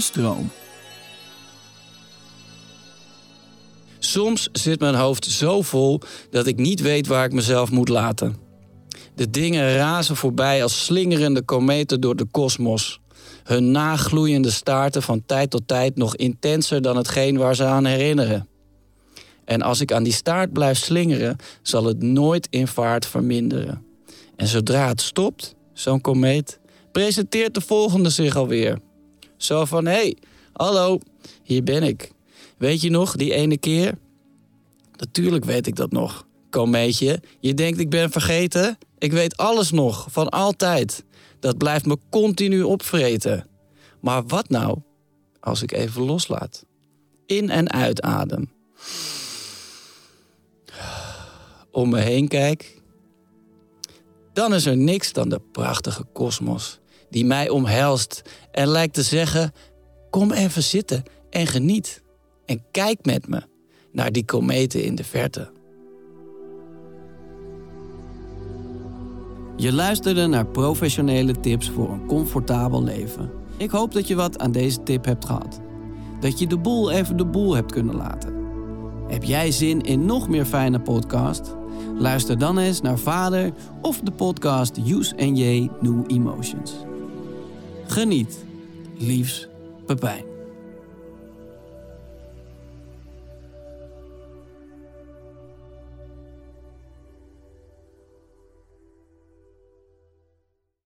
Stroom. Soms zit mijn hoofd zo vol dat ik niet weet waar ik mezelf moet laten. De dingen razen voorbij als slingerende kometen door de kosmos. Hun nagloeiende staarten van tijd tot tijd nog intenser dan hetgeen waar ze aan herinneren. En als ik aan die staart blijf slingeren, zal het nooit in vaart verminderen. En zodra het stopt, zo'n komeet, presenteert de volgende zich alweer. Zo van: hé, hey, hallo, hier ben ik. Weet je nog, die ene keer? Natuurlijk weet ik dat nog. Komeetje, je denkt ik ben vergeten? Ik weet alles nog, van altijd. Dat blijft me continu opvreten. Maar wat nou als ik even loslaat? In- en uitadem. Om me heen kijk. Dan is er niks dan de prachtige kosmos die mij omhelst en lijkt te zeggen: Kom even zitten en geniet. En kijk met me naar die kometen in de verte. Je luisterde naar professionele tips voor een comfortabel leven. Ik hoop dat je wat aan deze tip hebt gehad. Dat je de boel even de boel hebt kunnen laten. Heb jij zin in nog meer fijne podcast? Luister dan eens naar Vader of de podcast Use J New Emotions. Geniet. Liefs, Pepijn.